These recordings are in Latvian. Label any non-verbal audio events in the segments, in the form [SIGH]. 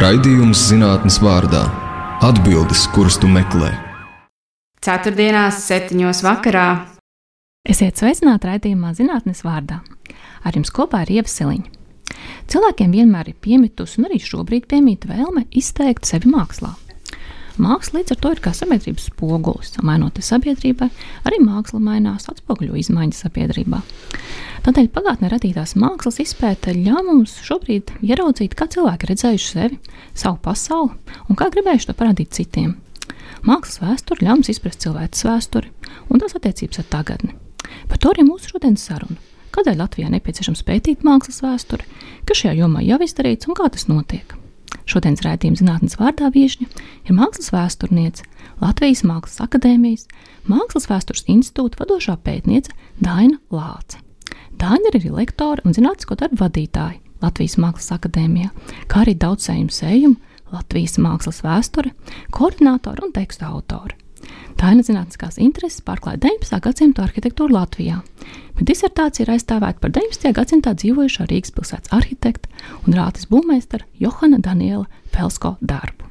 Raidījums zinātnes vārdā - atbildes, kuras tu meklē. Ceturtdienās, septiņos vakarā. Esiet sveicināti raidījumā zinātnes vārdā. Ar jums kopā ir Ievseliņa. Cilvēkiem vienmēr ir piemitusi, un arī šobrīd piemīt vēlme izteikt sevi mākslā. Māksla līdz ar to ir kā sabiedrības spogulis. Mainot sabiedrībai, arī māksla mainās, atspoguļo izmaiņas sabiedrībā. Tādēļ pagātnē radītās mākslas izpēta ļauj mums šobrīd ieraudzīt, kā cilvēki redzējuši sevi, savu pasauli un kā gribējuši to parādīt citiem. Mākslas vēsture ļauj mums izprast cilvēces vēsturi un tās attiecības ar tagadni. Par to arī mūsu šodienas saruna. Kādēļ Latvijai nepieciešams pētīt mākslas vēsturi, kas šajā jomā jau izdarīts un kā tas notiek? Šodienas raidījuma zinātnes vārdā viesņa ir mākslas vēsturniece, Latvijas Mākslas akadēmijas, Mākslas vēstures institūta vadošā pētniece Daina Lāce. Daina ir arī lektore un zinātnisko darbu vadītāja Latvijas Mākslas akadēmijā, kā arī daudzsējumu sējumu Latvijas mākslas vēsture, koordinātore un tekstu autore. Daina zinātniskās intereses pārklāja 19. gadsimta arhitektūru Latvijā, bet disertācija ir aizstāvēta par 19. gadsimtā dzīvojušā Rīgas pilsētas arhitekta un rātas būvmeistara Johana Daniela Felsko darbu.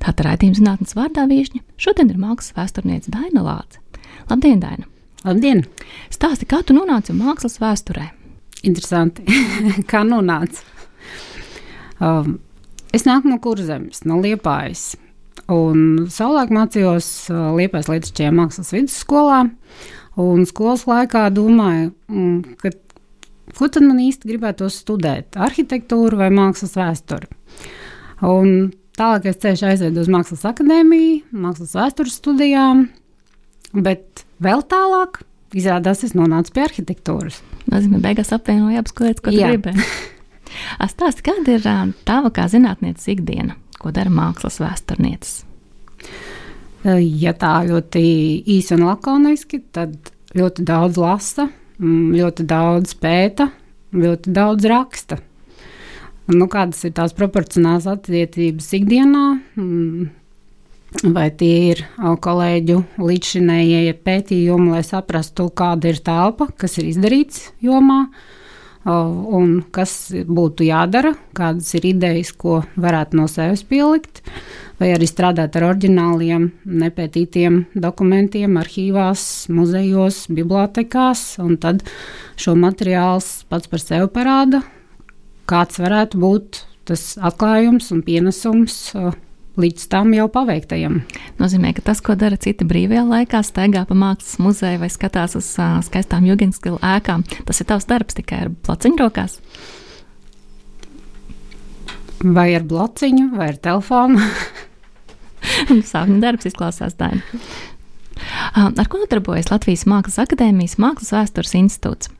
Tātad raidījuma zinātnes vārdā viešņa šodien ir mākslas vēsturniece Daina Lāce. Labdien, Daina! Labdien! Stāsti, kā tu nonāci mākslas vēsturē? Interesanti, [LAUGHS] kā nonāca. Um, es nāku no kurzemes, no Liepājas. Un savulaik mācījos Liepais Lietušķajā mākslas vidusskolā. Un skolas laikā domāju, mm, ka, ko tad man īsti gribētu studēt? Arhitektūru vai mākslas vēsturi? Un tālākais ceļš aizved uz Mākslas akadēmiju, mākslas vēstures studijām, bet vēl tālāk izrādās, es nonācu pie arhitektūras. Nozīmē, beigās apvienoja abas lietas, ko gribēju. [LAUGHS] Stāsti, kāda ir tava kā zinātnieces ikdiena? Ko dara mākslas vēsturnieces? Ja tā ļoti īsi un lakoniski, tad ļoti daudz lasa, mm, ļoti daudz pēta, ļoti daudz raksta. Nu, kādas ir tās proporcionālās attiecības ikdienā? Mm, vai tie ir kolēģu līdzšinējie pētījumi, lai saprastu, kāda ir telpa, kas ir izdarīts jomā, uh, un kas būtu jādara, kādas ir idejas, ko varētu no sevis pielikt, vai arī strādāt ar oriģināliem, nepētītiem dokumentiem, arhīvās, muzejos, bibliotekās, un tad šo materiālu pats par sevi parāda, kāds varētu būt tas atklājums un pienesums līdz tam jau paveiktajam. Nozīmē, ka tas, ko dara citi brīvajā laikā, staigā pa mākslas muzeju vai skatās uz uh, skaistām jūgenskilu ēkām, tas ir tavs darbs tikai ar placiņu rokās. Vai ar blociņu, vai ar telefonu? [LAUGHS] Sākuma darbs izklausās daļai. Ar ko nodarbojas Latvijas Mākslas akadēmijas Mākslas vēstures institūts?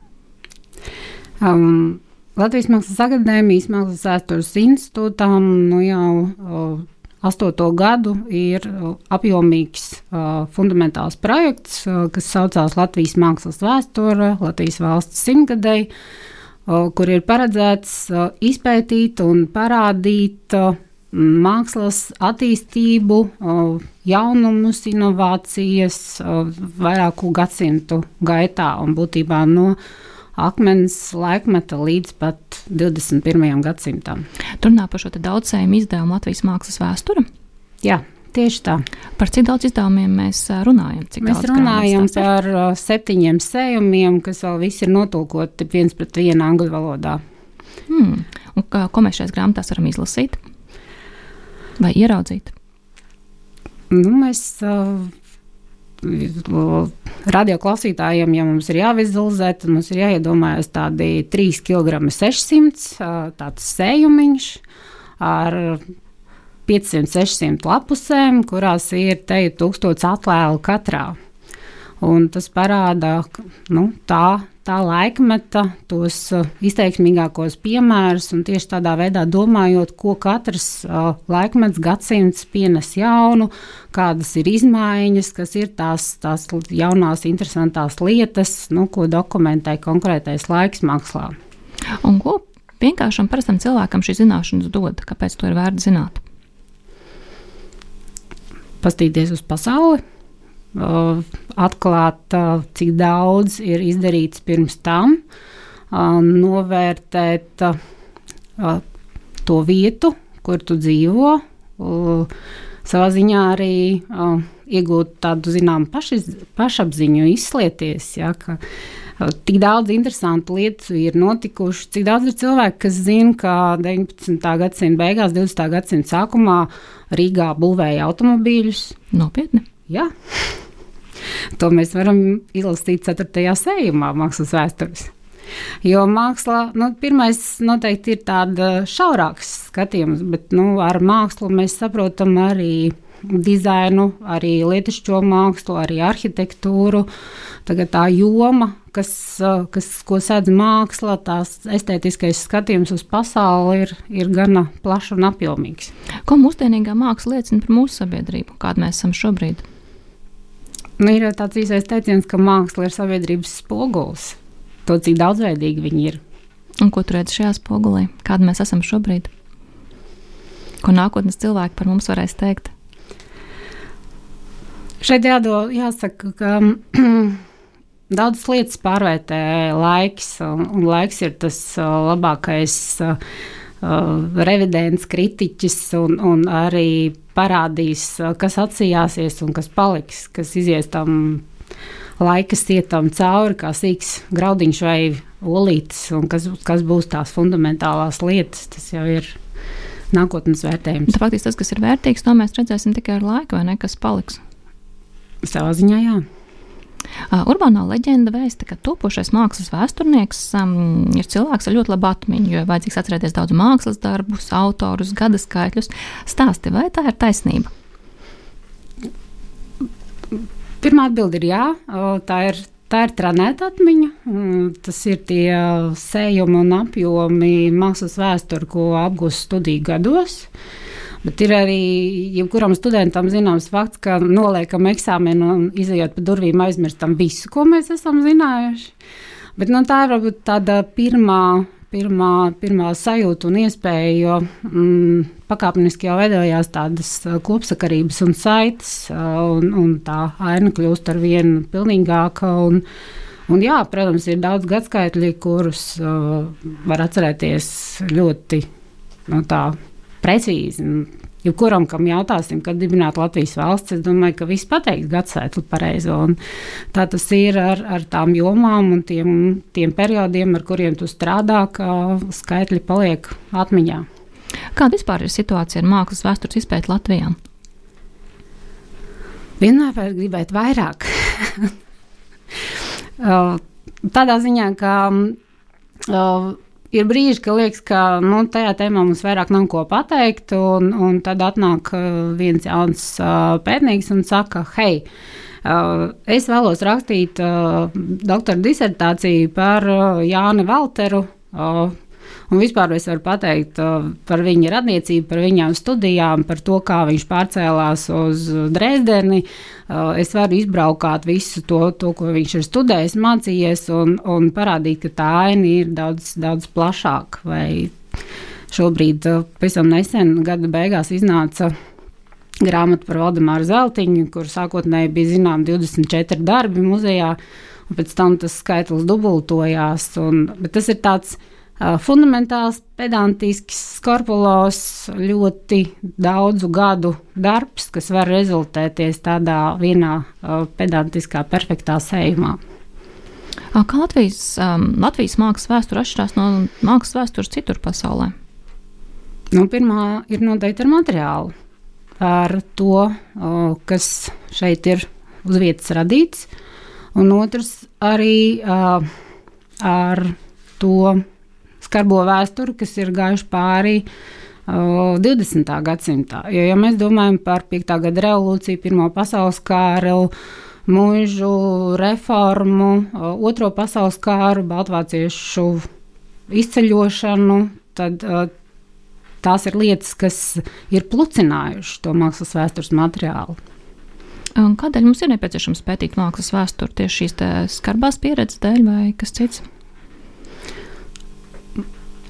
Um, Latvijas Mākslas akadēmijas Mākslas vēstures institūtām nu jau uh, astoto gadu ir uh, apjomīgs uh, fundamentāls projekts, uh, kas saucās Latvijas mākslas vēsture, Latvijas valsts simtgadēji, uh, kur ir paredzēts uh, izpētīt un parādīt uh, mākslas attīstību, uh, jaunumus, inovācijas uh, vairāku gadsimtu gaitā un būtībā no akmens laikmeta līdz pat 21. gadsimtam. Tur runā par šo daudzsējumu izdevumu Latvijas mākslas vēsture. Jā. Tieši tā. Par cik daudz izdevumiem mēs runājam? Cik mēs runājam par septiņiem sējumiem, kas vēl visi ir notulkoti viens pret vienu angļu valodā. Hmm. Un, kā, ko mēs šajās grāmatās varam izlasīt vai ieraudzīt? Nu, mēs uh, radioklausītājiem, ja mums ir jāvizualizē, tad mums ir jāiedomājas tādi 3 kg 600 tāds sējumiņš ar 500-600 lapusēm, kurās ir te 1000 atlēlu katrā. Un tas parāda nu, tā, tā laikmeta, tos uh, izteiksmīgākos piemērus, un tieši tādā veidā domājot, ko katrs uh, laikmets, gadsimts pienes jaunu, kādas ir izmaiņas, kas ir tās, tās jaunās, interesantās lietas, nu, ko dokumentē konkrētais laiks mākslā. Un ko vienkāršam parastam cilvēkam šī zināšanas dod? Kāpēc to ir vērts zināt? Pastīties uz pasauli atklāt, cik daudz ir izdarīts pirms tam, novērtēt to vietu, kur tu dzīvo. Savā ziņā arī iegūt tādu zināmu pašiz, pašapziņu, izslieties. Ja, ka, Tik daudz interesantu lietu ir notikuši, cik daudz ir cilvēku, kas zina, ka 19. gadsimta beigās, 20. gadsimta sākumā Rīgā būvēja automobīļus. Nopietni. Jā. To mēs varam ilustīt 4. sējumā, mākslas vēstures. Jo mākslā, nu, pirmais noteikti ir tāds šaurāks skatījums, bet nu, ar mākslu mēs saprotam arī dizainu, arī lietišķo mākslu, arī arhitektūru. Tagad tā joma, kas, kas ko sēdz māksla, tās estētiskais skatījums uz pasauli ir, ir gana plašs un apjomīgs. Ko mūsdienīgā māksla liecina par mūsu sabiedrību, kāda mēs esam šobrīd? Nu, ir tāds īsais teiciens, ka māksla ir sabiedrības spogulis to, cik daudzveidīgi viņi ir. Un ko tur redz šajā spogulī? Kāda mēs esam šobrīd? Ko nākotnes cilvēki par mums varēs teikt? Šeit jādo, jāsaka, ka [CLEARS THROAT] daudzas lietas pārvērtē laiks, un, un laiks ir tas labākais uh, revidents, kritiķis un, un arī parādīs, uh, kas atsījāsies un kas paliks, kas izies tam laika sietam cauri, kā sīks graudiņš vai olītis, un kas, kas būs tās fundamentālās lietas. Tas jau ir nākotnes vērtējums. Tā faktiski tas, kas ir vērtīgs, to mēs redzēsim tikai ar laiku, vai ne, kas paliks? Savā ziņā, jā. Uh, urbānā leģenda vēsta, ka topošais mākslas vēsturnieks um, ir cilvēks ar ļoti labu atmiņu, jo vajadzīgs atcerēties daudz mākslas darbus, autorus, gada skaitļus. Stāsti, vai tā ir taisnība? Pirmā atbilde ir jā, tā ir. Tā ir tranēta atmiņa. Tas ir tie sējumi un apjomi mākslas vēsture, ko apgūst studiju gados. Bet ir arī jebkuram studentam zināms fakts, ka noliekam eksāmenu un izējot pa durvīm aizmirstam visu, ko mēs esam zinājuši. Bet, nu, tā ir varbūt tāda pirmā pirmā, pirmā sajūta un iespēja, jo mm, pakāpeniski jau veidojās tādas kopsakarības un saites, un, un tā aina kļūst ar vienu pilnīgāka. Un, un jā, protams, ir daudz gadskaitļi, kurus uh, var atcerēties ļoti no nu, tā precīzi. Jebkuram, kam jautāsim, kad dibināt Latvijas valsts, es domāju, ka viss pateiks gadsimtu pareizo. Tā tas ir ar, ar tām jomām un tiem, tiem periodiem, ar kuriem tu strādā, ka skaitļi paliek atmiņā. Kāda vispār ir situācija ar mākslas vēstures izpēti Latvijā? Vienmēr gribētu vairāk. [LAUGHS] Tādā ziņā, ka ir brīži, kad liekas, ka nu, tajā tēmā mums vairāk nav ko pateikt, un, un tad atnāk uh, viens jauns uh, pētnieks un saka, hei, uh, es vēlos rakstīt doktora disertāciju par Jāni Valteru. Un vispār es varu pateikt uh, par viņa radniecību, par viņa studijām, par to, kā viņš pārcēlās uz Dresdeni. Uh, es varu izbraukāt visu to, to ko viņš ir studējis, mācījies, un, un parādīt, ka tā aina ir daudz, daudz plašāka. Šobrīd, uh, pavisam nesen, gada beigās iznāca grāmata par Valdemāru Zeltiņu, kur sākotnēji bija zinām 24 darbi muzejā, un pēc tam tas skaitlis dubultojās. Un, tas ir tāds fundamentāls, pedantisks, skorpulos, ļoti daudzu gadu darbs, kas var rezultēties tādā vienā pedantiskā, perfektā sējumā. Kā Latvijas, um, Latvijas mākslas vēsture atšķirās no mākslas vēstures citur pasaulē? Nu, pirmā ir noteikti ar materiālu, ar to, kas šeit ir uz vietas radīts, un otrs arī uh, ar to skarbo vēsturi, kas ir gājuši pāri uh, 20. gadsimtā. Jo, ja mēs domājam par 5. gada revolūciju, Pirmo pasaules kāru, mūžu reformu, Otro pasaules kāru, Baltvāciešu izceļošanu, tad tās ir lietas, kas ir plucinājušas to mākslas vēstures materiālu. Kādēļ mums ir nepieciešams pētīt mākslas vēsturi tieši šīs skarbās pieredzes dēļ vai kas cits?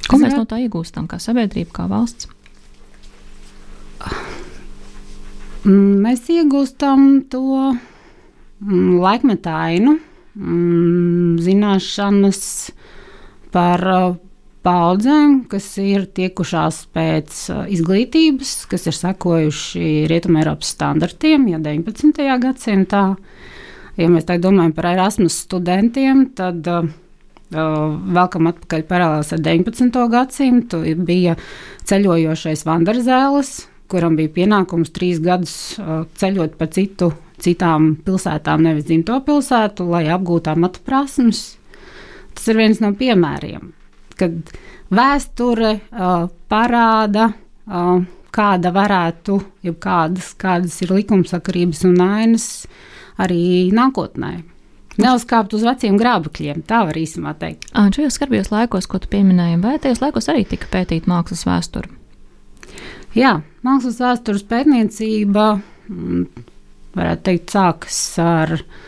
Ko mēs no tā iegūstam, kā sabiedrība, kā valsts? Mēs iegūstam to mm, laikmetainu, mm, zināšanas par uh, paudzēm, kas ir tiekušās pēc uh, izglītības, kas ir sekojuši Rietumēropas standartiem, ja 19. gadsimtā. Ja mēs tā domājam par Erasmus studentiem, tad uh Vēlkam atpakaļ paralēlās ar 19. gadsimtu bija ceļojošais Vanderzēlis, kuram bija pienākums trīs gadus ceļot pa citu, citām pilsētām, nevis dzimto pilsētu, lai apgūtu amatu prasmes. Tas ir viens no piemēriem kad vēsture uh, parāda, uh, kāda varētu, ja kādas, kādas ir likumsakarības un ainas arī nākotnē. Neuzkāpt uz veciem grābekļiem, tā var īstenībā teikt. Un šajos skarbjos laikos, ko tu pieminēji, vai tajos laikos arī tika pētīta mākslas vēsture? Jā, mākslas vēstures pētniecība, mm, varētu teikt, sākas ar uh,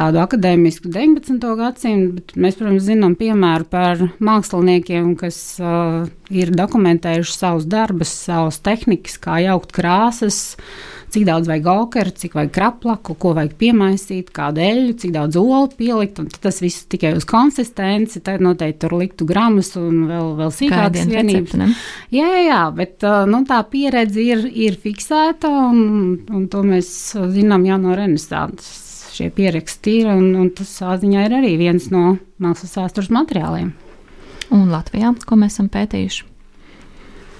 tādu akadēmisku 19. gadsimtu, bet mēs, protams, zinām piemēru par māksliniekiem, kas uh, ir dokumentējuši savus darbus, savas tehnikas, kā jaukt krāsas, cik daudz vajag okera, cik vajag kraplaku, ko vajag piemaisīt, kādu eļļu, cik daudz olu pielikt, tas viss tikai uz konsistenci, tad noteikti tur liktu gramus un vēl, vēl sīkākas vienības. Recepti, jā, jā, jā, bet uh, nu, tā pieredze ir, ir fiksēta, un, un to mēs zinām jau no renesanses šie pieraksti ir, un, un tas ziņā ir arī viens no mākslas vēstures materiāliem. Un Latvijā, ko mēs esam pētījuši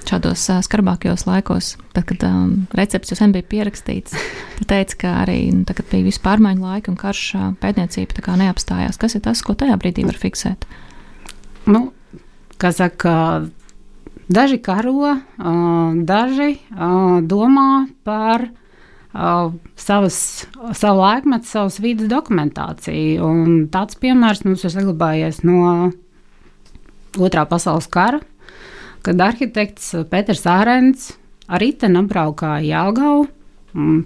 šādos uh, skarbākajos laikos, tad, kad um, recepts jau sen bija pierakstīts, [LAUGHS] tad teica, ka arī nu, tad, kad bija vispārmaiņu laika un karš uh, pētniecība neapstājās. Kas ir tas, ko tajā brīdī var fiksēt? Nu, kā saka, daži karo, uh, daži uh, domā par uh, savas, savu laikmetu, savas vidas dokumentāciju. Un tāds piemērs mums ir saglabājies no Otrā pasaules kara, kad arhitekts Pēters Ārens ar riteni apbraukāja Jālgavu,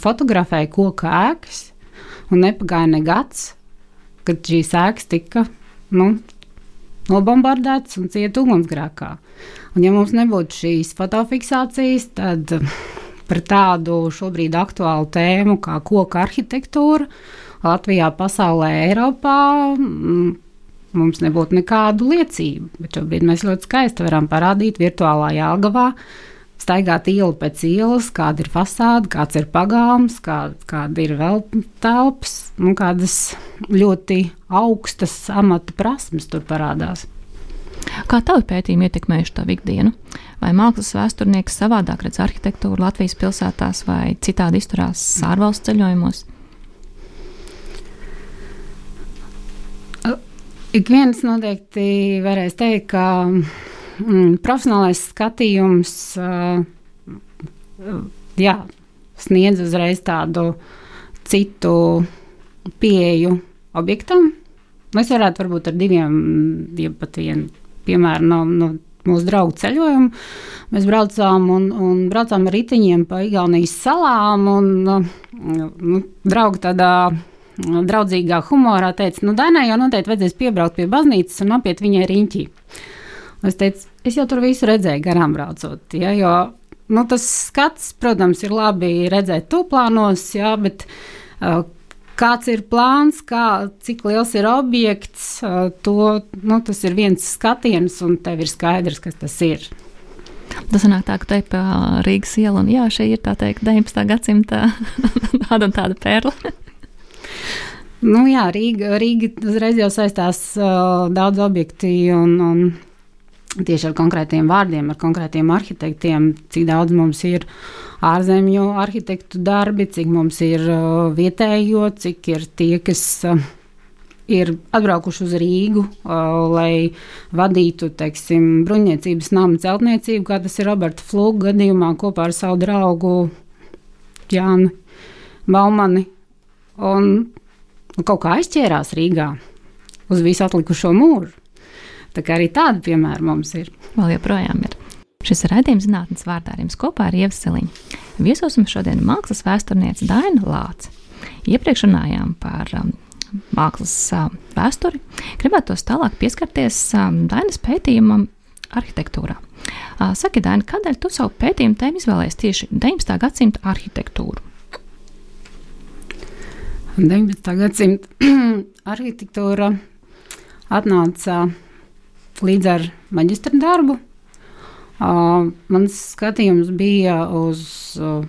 fotografēja koku ēkas, un nepagāja ne gads, kad šīs ēkas tika nu, nobombardētas un cieta ugunsgrēkā. Un, ja mums nebūtu šīs fotofiksācijas, tad par tādu šobrīd aktuālu tēmu kā koku arhitektūra Latvijā, pasaulē, Eiropā. Mums nebūtu nekādu liecību, bet šobrīd mēs ļoti skaisti varam parādīt virtuālā jāgavā, staigāt ielu pēc ielas, kāda ir fasāde, kāds ir pagalms, kā, kāda ir vēl telpas, nu, kādas ļoti augstas amata prasmes tur parādās. Kā tavi pētījumi ietekmējuši tavu ikdienu? Vai mākslas vēsturnieks savādāk redz arhitektūru Latvijas pilsētās vai citādi izturās ārvalstu ceļojumos? Ik viens noteikti varēs teikt, ka mm, profesionālais skatījums uh, jā, sniedz uzreiz tādu citu pieeju objektam. Mēs varētu varbūt ar diviem, ja pat vienu piemēram, no, no mūsu draugu ceļojumu. Mēs braucām un, un braucām ar riteņiem pa Igaunijas salām. Un, nu, draugi tādā draudzīgā humorā teica, nu, Dainai jau noteikti vajadzēs piebraukt pie baznīcas un apiet viņai riņķī. Es teicu, es jau tur visu redzēju garām braucot. Ja, jo, nu, tas skats, protams, ir labi redzēt tūplānos, ja, bet uh, Kāds ir plāns, kā, cik liels ir objekts, to, nu, tas ir viens skatiens, un tev ir skaidrs, kas tas ir. Tas nāk tā, ka te pa Rīgas ielu, un jā, šī ir tā teikt 19. gadsimta [LAUGHS] tāda un tāda perla. Nu jā, Rīga, Rīga uzreiz jau saistās uh, daudz objekti un, un tieši ar konkrētiem vārdiem, ar konkrētiem arhitektiem, cik daudz mums ir ārzemju arhitektu darbi, cik mums ir uh, vietējo, cik ir tie, kas uh, ir atbraukuši uz Rīgu, uh, lai vadītu teiksim, bruņniecības nama celtniecību, kā tas ir Roberta Flūga gadījumā kopā ar savu draugu Jānu Baumani. Un kaut kā aizķērās Rīgā uz visu atlikušo mūžu. Tā kā arī tādi piemēri mums ir. Vēl joprojām ir. Šis ir raidījums zinātnes vārdā ar jums kopā ar Ievu Siliņu. Viesos mums šodien ir mākslas vēsturniece Daina Lāce. Iepriekš runājām par um, mākslas uh, vēsturi. Gribētu tos tālāk pieskarties um, Dainas pētījumam arhitektūrā. Uh, saki, Daina, kādēļ tu savu pētījumu tēmu izvēlējies tieši 19. gadsimta arhitektūru? 19. gadsimta [CLEARS THROAT] arhitektūra atnāca līdz ar maģistra darbu uh, mans skatījums bija uz uh,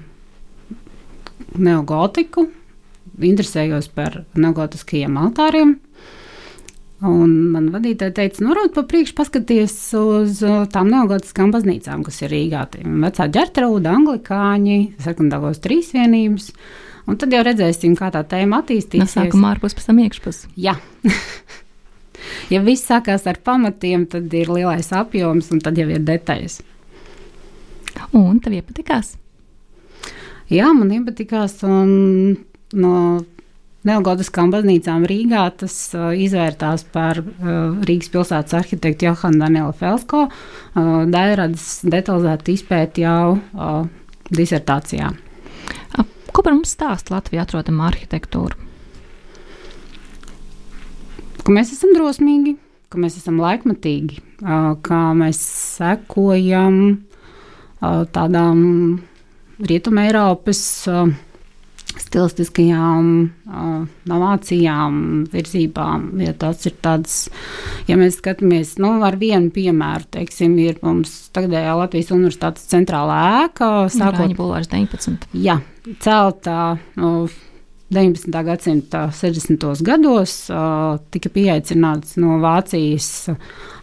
neogotiku, interesējos par neogotiskajiem altāriem. Un man vadītāja teica, nu, varbūt pa priekšu paskaties uz uh, tām neogotiskām baznīcām, kas ir Rīgā. Vecā ģertrauda, anglikāņi, sekundāros trīsvienības. Un tad jau redzēsim, kā tā tēma attīstīsies. No sākuma ārpus, pēc tam iekšpus. Jā. [LAUGHS] ja viss sākās ar pamatiem, tad ir lielais apjoms un tad jau ir detaļas. Un tev iepatikās? Jā, man iepatikās. Un no Neogotiskām baznīcām Rīgā tas uh, izvērtās par uh, Rīgas pilsētas arhitektu Johanu Danielu Felsko. Uh, Dairadas detalizētu izpēti jau uh, disertācijā. Ko par mums stāsta Latvijā atrodama arhitektūra? Ka mēs esam drosmīgi, ka mēs esam laikmatīgi, ka mēs sekojam tādām Rietumē Eiropas stilistiskajām uh, novācijām, virzībām. Ja tas ir tāds, ja mēs skatāmies nu, ar vienu piemēru, teiksim, ir mums tagadējā Latvijas Universitātes centrālā ēka. Sākot Bulvārs 19. Jā, celtā. Uh, 19. gadsimta 60. gados uh, tika pieaicināts no Vācijas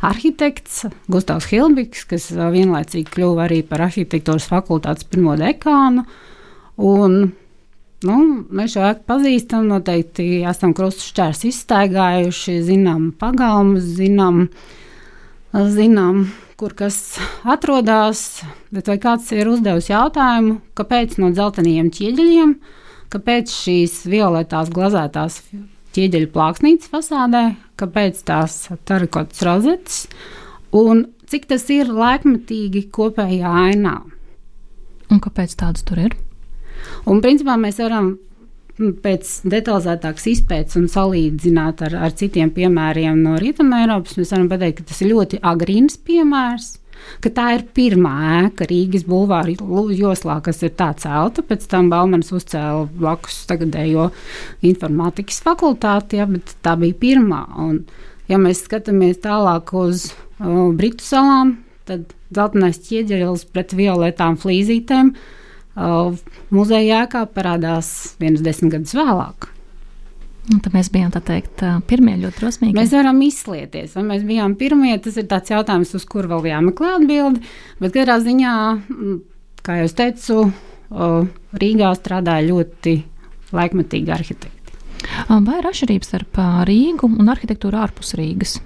arhitekts Gustavs Hilbigs, kas vienlaicīgi kļuva arī par arhitektūras fakultātes pirmo dekānu. Un Nu, mēs jau pazīstam, noteikti esam krustšķērs izstaigājuši, zinām pagalmus, zinām, zinām, kur kas atrodas. Bet vai kāds ir uzdevis jautājumu, kāpēc no dzelteniem ķieģeļiem, kāpēc šīs violetās glazētās ķieģeļu plāksnītes fasādē, kāpēc tās tarikotas rozetes un cik tas ir laikmetīgi kopējā ainā? Un kāpēc tādas tur ir? Un, principā, mēs varam pēc detalizētākas izpētes un salīdzināt ar, ar citiem piemēriem no Rietumē Eiropas, mēs varam pateikt, ka tas ir ļoti agrīns piemērs. Tā ir pirmā ēka Rīgas bulvāra joslā, kas ir tā celta. Pēc tam Baumans uzcēla blakus tagadējo informātikas fakultāti, ja, bet tā bija pirmā. Un, ja mēs skatāmies tālāk uz uh, Britu salām, tad dzeltenais ķieģeris pret violetām flīzītēm uh, muzeja jēkā parādās vienus desmit gadus vēlāk. Un tad mēs bijām teikt, pirmie ļoti drosmīgi. Mēs varam izslieties, vai mēs bijām pirmie. Tas ir tāds jautājums, uz kuru vēl jāmeklē atbildi. Bet katrā ziņā, kā jau teicu, Rīgā strādāja ļoti laikmetīgi arhitekti. Vai ir atšķirības starp Rīgu un arhitektūru ārpus Rīgas?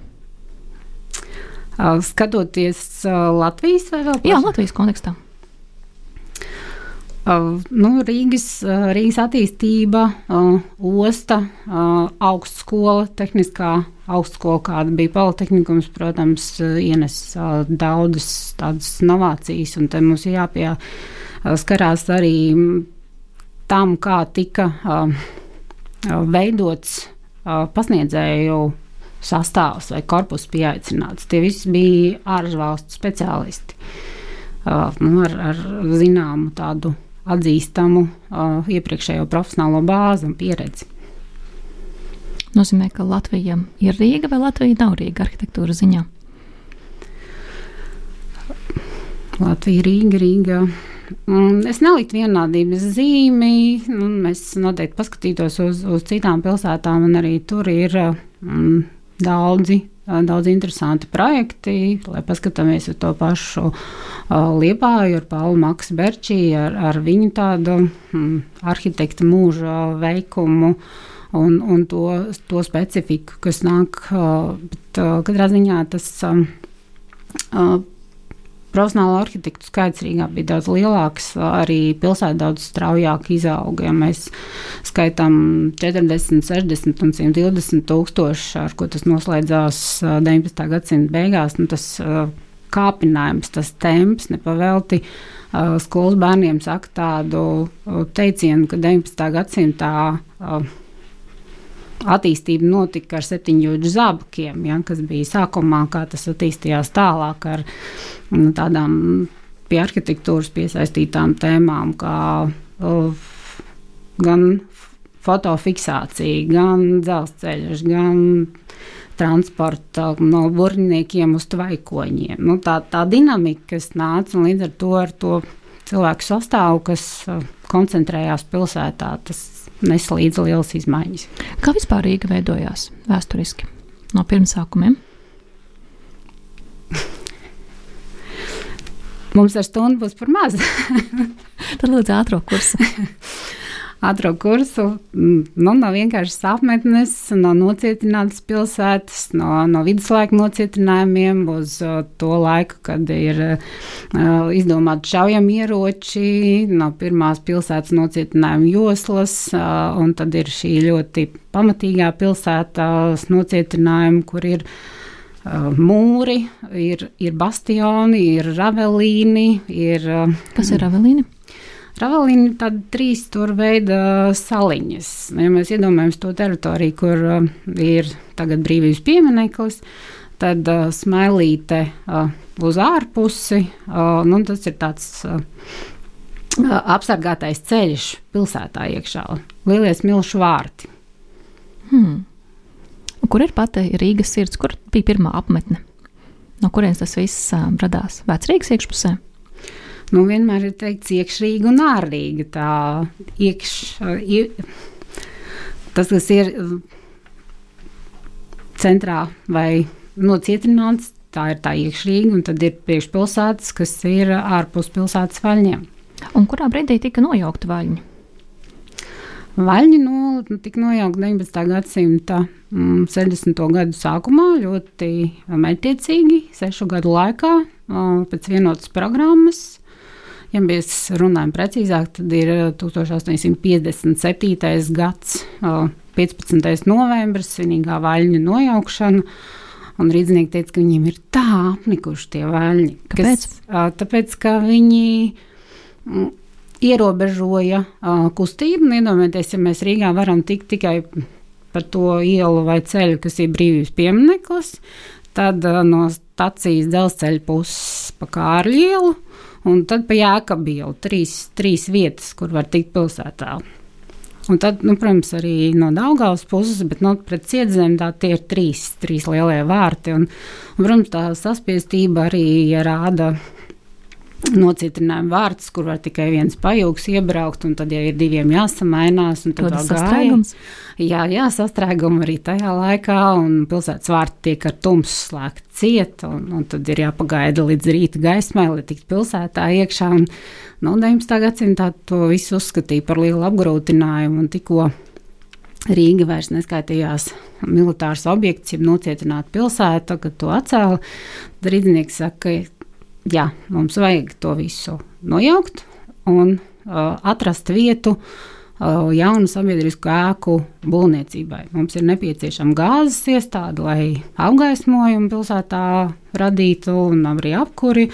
Skatoties Latvijas vai vēl? Jā, Latvijas kontekstā. Nu, Rīgas, Rīgas attīstība, osta, augstskola, tehniskā augstskola, kāda bija Politehnikums, protams, ienes daudzas tādas novācijas, un te mums jāpieskarās arī tam, kā tika veidots pasniedzēju sastāvs vai korpus pieaicināts. Tie visi bija ārvalstu speciālisti uh, nu, ar, ar zināmu tādu atzīstamu uh, iepriekšējo profesionālo bāzi un pieredzi. Nozīmē, ka Latvija ir Rīga vai Latvija nav Rīga arhitektūras ziņā? Latvija, Rīga, Rīga. Mm, es neliktu vienādības zīmi. Nu, es noteikti paskatītos uz, uz citām pilsētām, un arī tur ir mm, daudzi daudz interesanti projekti, lai paskatāmies uz to pašu Liepāju ar Paulu Maksu Berčī, ar, ar viņu tādu mm, arhitekta mūža veikumu un, un to, to specifiku, kas nāk. Bet, katrā ziņā tas profesionālo arhitektu skaits Rīgā bija daudz lielāks, arī pilsēta daudz straujāk izauga. Ja mēs skaitām 40, 60 un 120 tūkstoši, ar ko tas noslēdzās 19. gadsimta beigās, nu tas kāpinājums, tas temps nepavelti. Skolas bērniem saka tādu teicienu, ka 19. gadsimtā attīstība notika ar septiņģūģu zābakiem, ja, kas bija sākumā, kā tas attīstījās tālāk ar nu, tādām pie arhitektūras piesaistītām tēmām, kā uh, gan fotofiksācija, gan dzelzceļš, gan transporta no burniekiem uz tvaikoņiem. Nu, tā, tā dinamika, kas nāca un līdz ar to, ar to cilvēku sastāvu, kas uh, koncentrējās pilsētā, tas nes līdzi lielas izmaiņas. Kā vispār Rīga veidojās vēsturiski no pirmsākumiem? Mums ar stundu būs par maz. Tad lūdzu ātrā kursu. [LAUGHS] ātrā kursu nu, no vienkāršas apmetnes, no nocietinātas pilsētas, no, no viduslaika nocietinājumiem uz to laiku, kad ir uh, izdomāti šaujamieroči, no pirmās pilsētas nocietinājuma joslas, uh, un tad ir šī ļoti pamatīgā pilsētas nocietinājuma, kur ir mūri, ir, ir bastioni, ir ravelīni. Ir, Kas ir ravelīni? Ravelīna ir tāda trīs veida saliņas. Ja mēs iedomājamies to teritoriju, kur uh, ir tagad brīvības piemineklis, tad uh, smailīte uh, uz ārpusi. Uh, nu, tas ir tāds uh, apsargātais ceļš pilsētā iekšā. Lielie smilšu vārti. Hmm. Kur ir pati Rīgas sirds? Kur bija pirmā apmetne? No kurienes tas viss uh, radās? Vecrīgas iekšpusē? Nu, vienmēr ir teikts iekšrīga un ārrīga. Tā iekš, tas, kas ir centrā vai nocietināts, tā ir tā iekšrīga, un tad ir priekšpilsētas, kas ir ārpus pilsētas vaļņiem. Un kurā brīdī tika nojaukta vaļņa? Vaļņi no, nu, tika nojaukta 19. gadsimta mm, 60. gadu sākumā ļoti mērķiecīgi, sešu gadu laikā, pēc vienotas programmas. Ja mēs runājam precīzāk, tad ir 1857. Eh, gads, 15. novembris, svinīgā vaļņu nojaukšana. Un rīznieki teica, ka viņiem ir tā apnikuši tie vaļņi. Kāpēc? Kas, tāpēc, ka viņi mm, ierobežoja kustību. Iedomājieties, ja mēs Rīgā varam tikt tikai pa to ielu vai ceļu, kas ir brīvības piemineklis, tad no stacijas dzelzceļa puses pa Kārļu ielu Un tad pa Jākabielu trīs, trīs vietas, kur var tikt pilsētā. Un tad, nu, protams, arī no Daugavas puses, bet no pret cietzem tā tie ir trīs, trīs lielie vārti. Un, un, protams, tā saspiestība arī rāda nocietinājuma vārds, kur var tikai viens pajūgs iebraukt, un tad, ja ir diviem jāsamainās, tad tas sastrēgums. Jā, jā, sastrēgumi arī tajā laikā, un pilsētas vārti tiek ar tumsu slēgt ciet, un, un tad ir jāpagaida līdz rīta gaismai, lai tiktu pilsētā iekšā. Un, no 19. gadsimtā to visu uzskatīja par lielu apgrūtinājumu, un tikko Rīga vairs neskaitījās militārs objekts, ja nocietināta pilsēta, kad to atcēla, rīznieks saka, ka jā, mums vajag to visu nojaukt un uh, atrast vietu uh, jaunu sabiedrisku ēku būvniecībai. Mums ir nepieciešama gāzes iestāde, lai apgaismojumu pilsētā radītu un arī apkuri.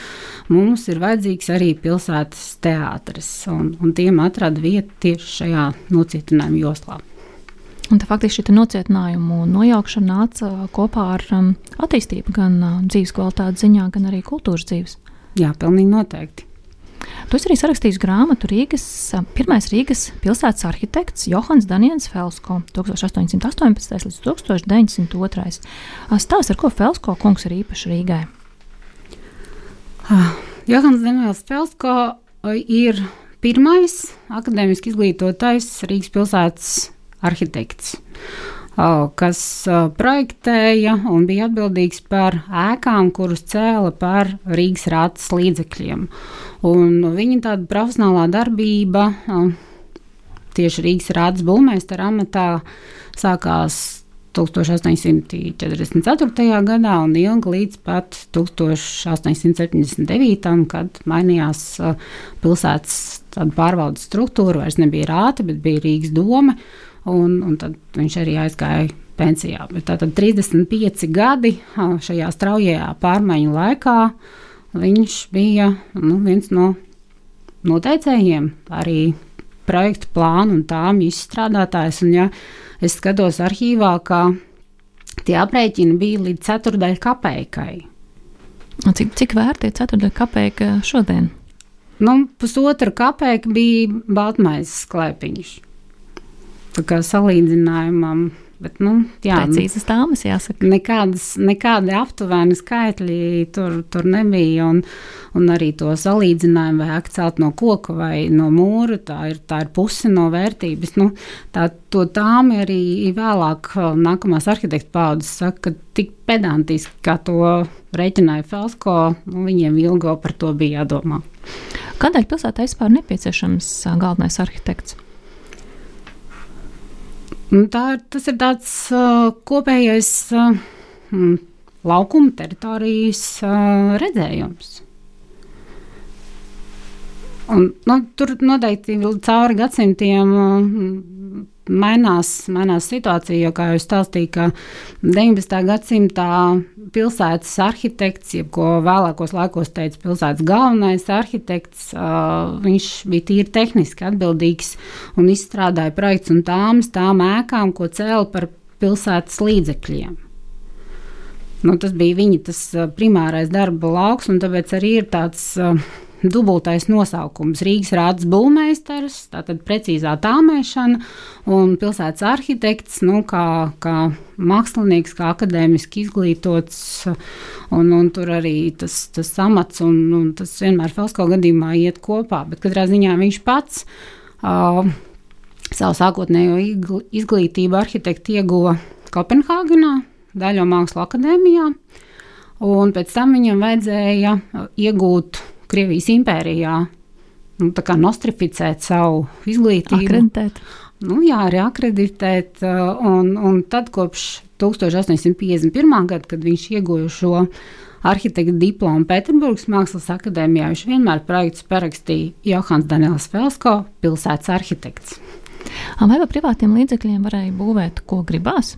Mums ir vajadzīgs arī pilsētas teātris, un, un tiem atrada vietu tieši šajā nocietinājuma joslā. Un tā faktiski šī nocietinājumu nojaukšana nāca kopā ar um, attīstību gan uh, dzīves kvalitātes ziņā, gan arī kultūras dzīves. Jā, pilnīgi noteikti. Tu arī sarakstīji grāmatu Rīgas, pirmais Rīgas pilsētas arhitekts Johans Daniels Felsko 1818. līdz 1902. Stāsts, ar ko Felsko kungs ir īpaši Rīgai? Ah, Johans Daniels Felsko ir pirmais akadēmiski izglītotais Rīgas pilsētas arhitekts kas projektēja un bija atbildīgs par ēkām, kuras cēla par Rīgas rātas līdzekļiem. Un viņa tāda profesionālā darbība tieši Rīgas rātas būvmeistara amatā sākās 1844. gadā un ilgi līdz pat 1879. kad mainījās pilsētas pārvaldes struktūra. Vairs nebija rāta, bet bija Rīgas doma un, un tad viņš arī aizgāja pensijā. Tātad 35 gadi šajā straujajā pārmaiņu laikā viņš bija nu, viens no noteicējiem arī projektu plānu un tām izstrādātājs. Un, ja es skatos arhīvā, ka tie aprēķini bija līdz ceturdaļai kapeikai. Cik, cik vērti ir ceturdaļa kapeika šodien? Nu, pusotra kapeika bija Baltmaizes klēpiņš. Salīdzinājumam. Bet, nu, jā, Precīzas tāmas, jāsaka. Nekādas, nekādi aptuveni skaitļi tur, tur nebija. Un, un arī to salīdzinājumu, vai akcelt no koka vai no mūra, tā ir, tā ir puse no vērtības. Nu, tā, to tām arī vēlāk nākamās arhitekta paudzes saka, ka tik pedantiski, kā to reiķināja Felsko, nu, viņiem ilgo par to bija jādomā. Kādēļ pilsētā vispār nepieciešams galvenais arhitekts? Tā, tas ir tāds uh, kopējais uh, laukuma teritorijas uh, redzējums. Un, nu, tur noteikti cauri gadsimtiem uh, mainās, mainās situācija, jo, kā jau stāstīju, ka 19. gadsimtā pilsētas arhitekts, jeb ko vēlākos laikos teica pilsētas galvenais arhitekts, uh, viņš bija tīri tehniski atbildīgs un izstrādāja projekts un tāmas tām ēkām, ko cēla par pilsētas līdzekļiem. Nu, tas bija viņa tas primārais darba lauks, un tāpēc arī ir tāds uh, dubultais nosaukums. Rīgas rāds būvmeistars, tātad precīzā tāmēšana, un pilsētas arhitekts, nu, kā, kā mākslinieks, kā akadēmiski izglītots, un, un tur arī tas, tas amats, un, un tas vienmēr Felsko gadījumā iet kopā, bet katrā ziņā viņš pats uh, savu sākotnējo izglītību arhitekti ieguva Kopenhāgenā, Daļo mākslu akadēmijā, un pēc tam viņam vajadzēja iegūt Krievijas impērijā nu, nostrificēt savu izglītību. Akreditēt. Nu, jā, arī akreditēt. Uh, un, un tad kopš 1851. gada, kad viņš ieguva šo arhitekta diplomu Pēterburgas Mākslas akadēmijā, viņš vienmēr projekts parakstīja Johans Daniels Felsko, pilsētas arhitekts. Vai ar privātiem līdzekļiem varēja būvēt, ko gribās?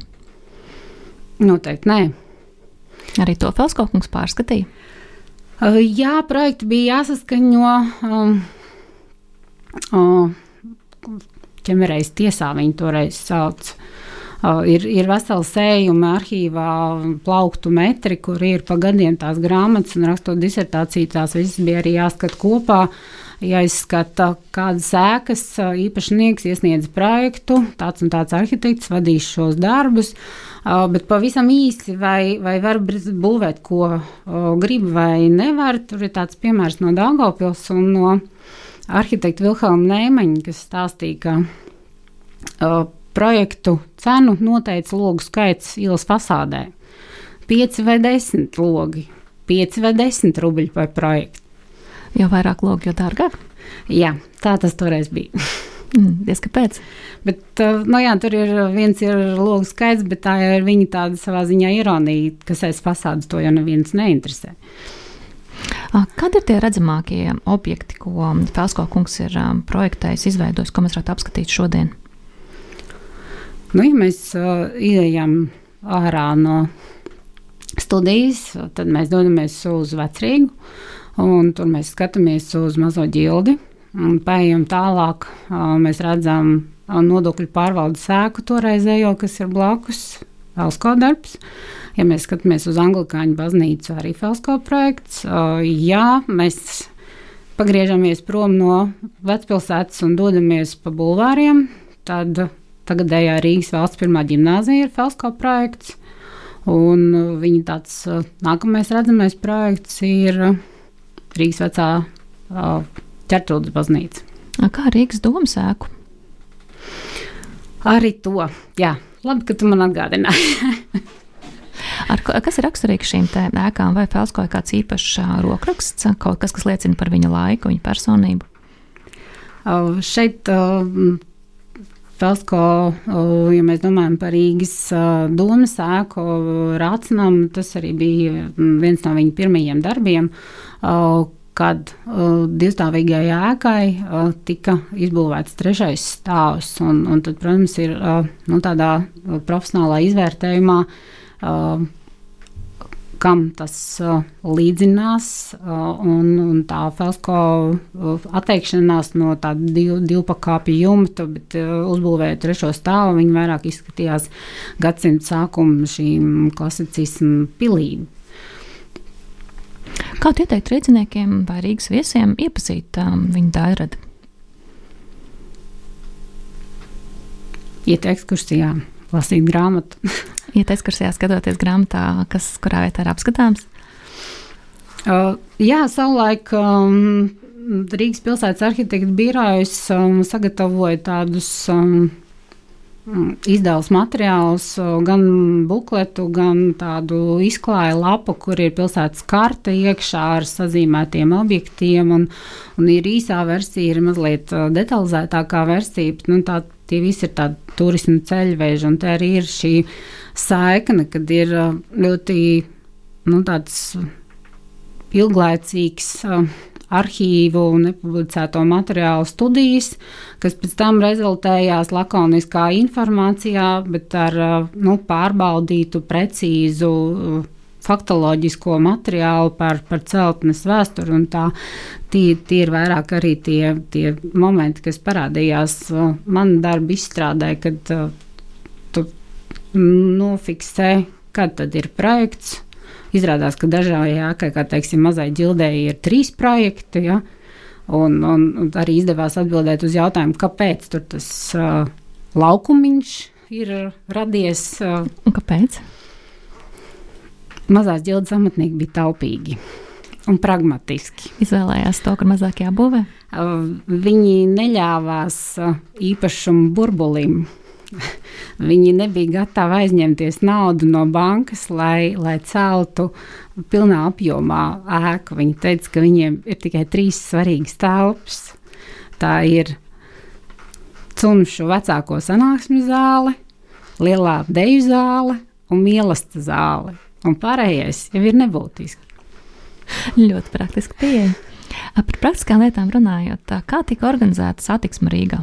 Noteikti nē. Arī to Felsko kungs pārskatīja. Uh, jā, projekti bija jāsaskaņo. Um, uh, ķemereiz tiesā viņi toreiz sauc. Uh, ir, ir vesela sējuma arhīvā, plauktu metri, kur ir pa gadiem tās grāmatas un rakstot disertāciju. Tās visas bija arī jāskat kopā. Jāizskata, kādas ēkas īpašnieks iesniedz projektu, tāds un tāds arhitekts vadīs šos darbus. Bet pavisam īsi, vai, vai var būvēt, ko grib vai nevar. Tur ir tāds piemērs no Dāngopils un no arhitekta Vilhelma Nēmeņa, kas stāstīja, ka projektu cenu noteica logu skaits ielas fasādē. 5 vai 10 logi, 5 vai 10 rubļi par projektu. Jo vairāk logi, jo dārgāk? Jā, tā tas toreiz bija. [LAUGHS] Mm, Diez kāpēc? Bet, uh, nu jā, tur ir viens ir logs skaits, bet tā ir viņa tāda savā ziņā ironija, kas aiz fasādes to jau neviens neinteresē. Kad ir tie redzamākie objekti, ko Felsko kungs ir projektējis, izveidojis, ko mēs varētu apskatīt šodien? Nu, ja mēs uh, ieejam ārā no studijas, tad mēs dodamies uz Vecrīgu, un tur mēs skatāmies uz mazo ģildi. Un pējam tālāk, mēs redzam nodokļu pārvaldes sēku toreizējo, kas ir blakus Velsko darbs. Ja mēs skatāmies uz Anglikāņu baznīcu, arī Felsko projekts. Jā, mēs pagriežamies prom no vecpilsētas un dodamies pa bulvāriem, tad tagadējā Rīgas valsts pirmā gimnāzija ir Felsko projekts. Un viņa tāds nākamais redzamais projekts ir Rīgas vecā ķertūdas baznīca. Kā Rīgas domas ēku? Arī to, jā, labi, ka tu man atgādināji. [LAUGHS] Ar, kas ir raksturīgs šīm ēkām, vai Felsko ir kāds īpašs rokraksts, kaut kas, kas liecina par viņa laiku, viņa personību? Uh, šeit uh, Felsko, uh, ja mēs domājam par Rīgas uh, domas ēku rācinām, tas arī bija viens no viņa pirmajiem darbiem, kad uh, divstāvīgai ēkai uh, tika izbūvēts trešais stāvs. Un, un tad, protams, ir uh, nu, tādā profesionālā izvērtējumā, uh, kam tas uh, līdzinās, uh, un, un tā Felsko uh, atteikšanās no tāda div, divpakāpju jumta, bet uzbūvēja trešo stāvu, viņi vairāk izskatījās gadsimta sākuma šīm klasicismu pilīm. Kā ieteikt rīzniekiem vai Rīgas viesiem iepazīt um, viņu dairadu? Iet ekskursijā, lasīt grāmatu. [LAUGHS] Iet ekskursijā, skatoties grāmatā, kas kurā vietā ir apskatāms? Uh, jā, savulaik um, Rīgas pilsētas arhitekta birojas um, sagatavoja tādus um, izdevus materiālus, gan bukletu, gan tādu izklāju lapu, kur ir pilsētas karte iekšā ar sazīmētiem objektiem, un, un ir īsā versija, ir mazliet detalizētākā versija. Nu, tā, tie visi ir tādi turismu ceļveži, un te arī ir šī saikne, kad ir ļoti nu, tāds ilglaicīgs arhīvu un nepublicēto materiālu studijas, kas pēc tam rezultējās lakoniskā informācijā, bet ar nu, pārbaudītu, precīzu faktoloģisko materiālu par, par celtnes vēsturi. Tie, tie ir vairāk arī tie, tie momenti, kas parādījās manā darba izstrādē, kad uh, tu nofiksē, kad tad ir projekts, Izrādās, ka dažai ēkai, kā teiksim, mazai ģildēji ir trīs projekti. Ja? Un, un, un arī izdevās atbildēt uz jautājumu, kāpēc tas uh, laukumiņš ir radies. Uh, un kāpēc? Mazās ģildes amatnieki bija taupīgi un pragmatiski. Izvēlējās to, kur mazāk jābūvē. Viņi neļāvās īpašumu burbulim Viņi nebija gatavi aizņemties naudu no bankas, lai, lai celtu pilnā apjomā ēku. Viņi teica, ka viņiem ir tikai trīs svarīgas telpas. Tā ir cunšu vecāko sanāksmu zāle, lielā deju zāle un mīlestība zāle. Un pārējais jau ir nebūtiski. Ļoti praktiski pieeja. Par praktiskām lietām runājot, kā tika organizēta satiksme Rīgā?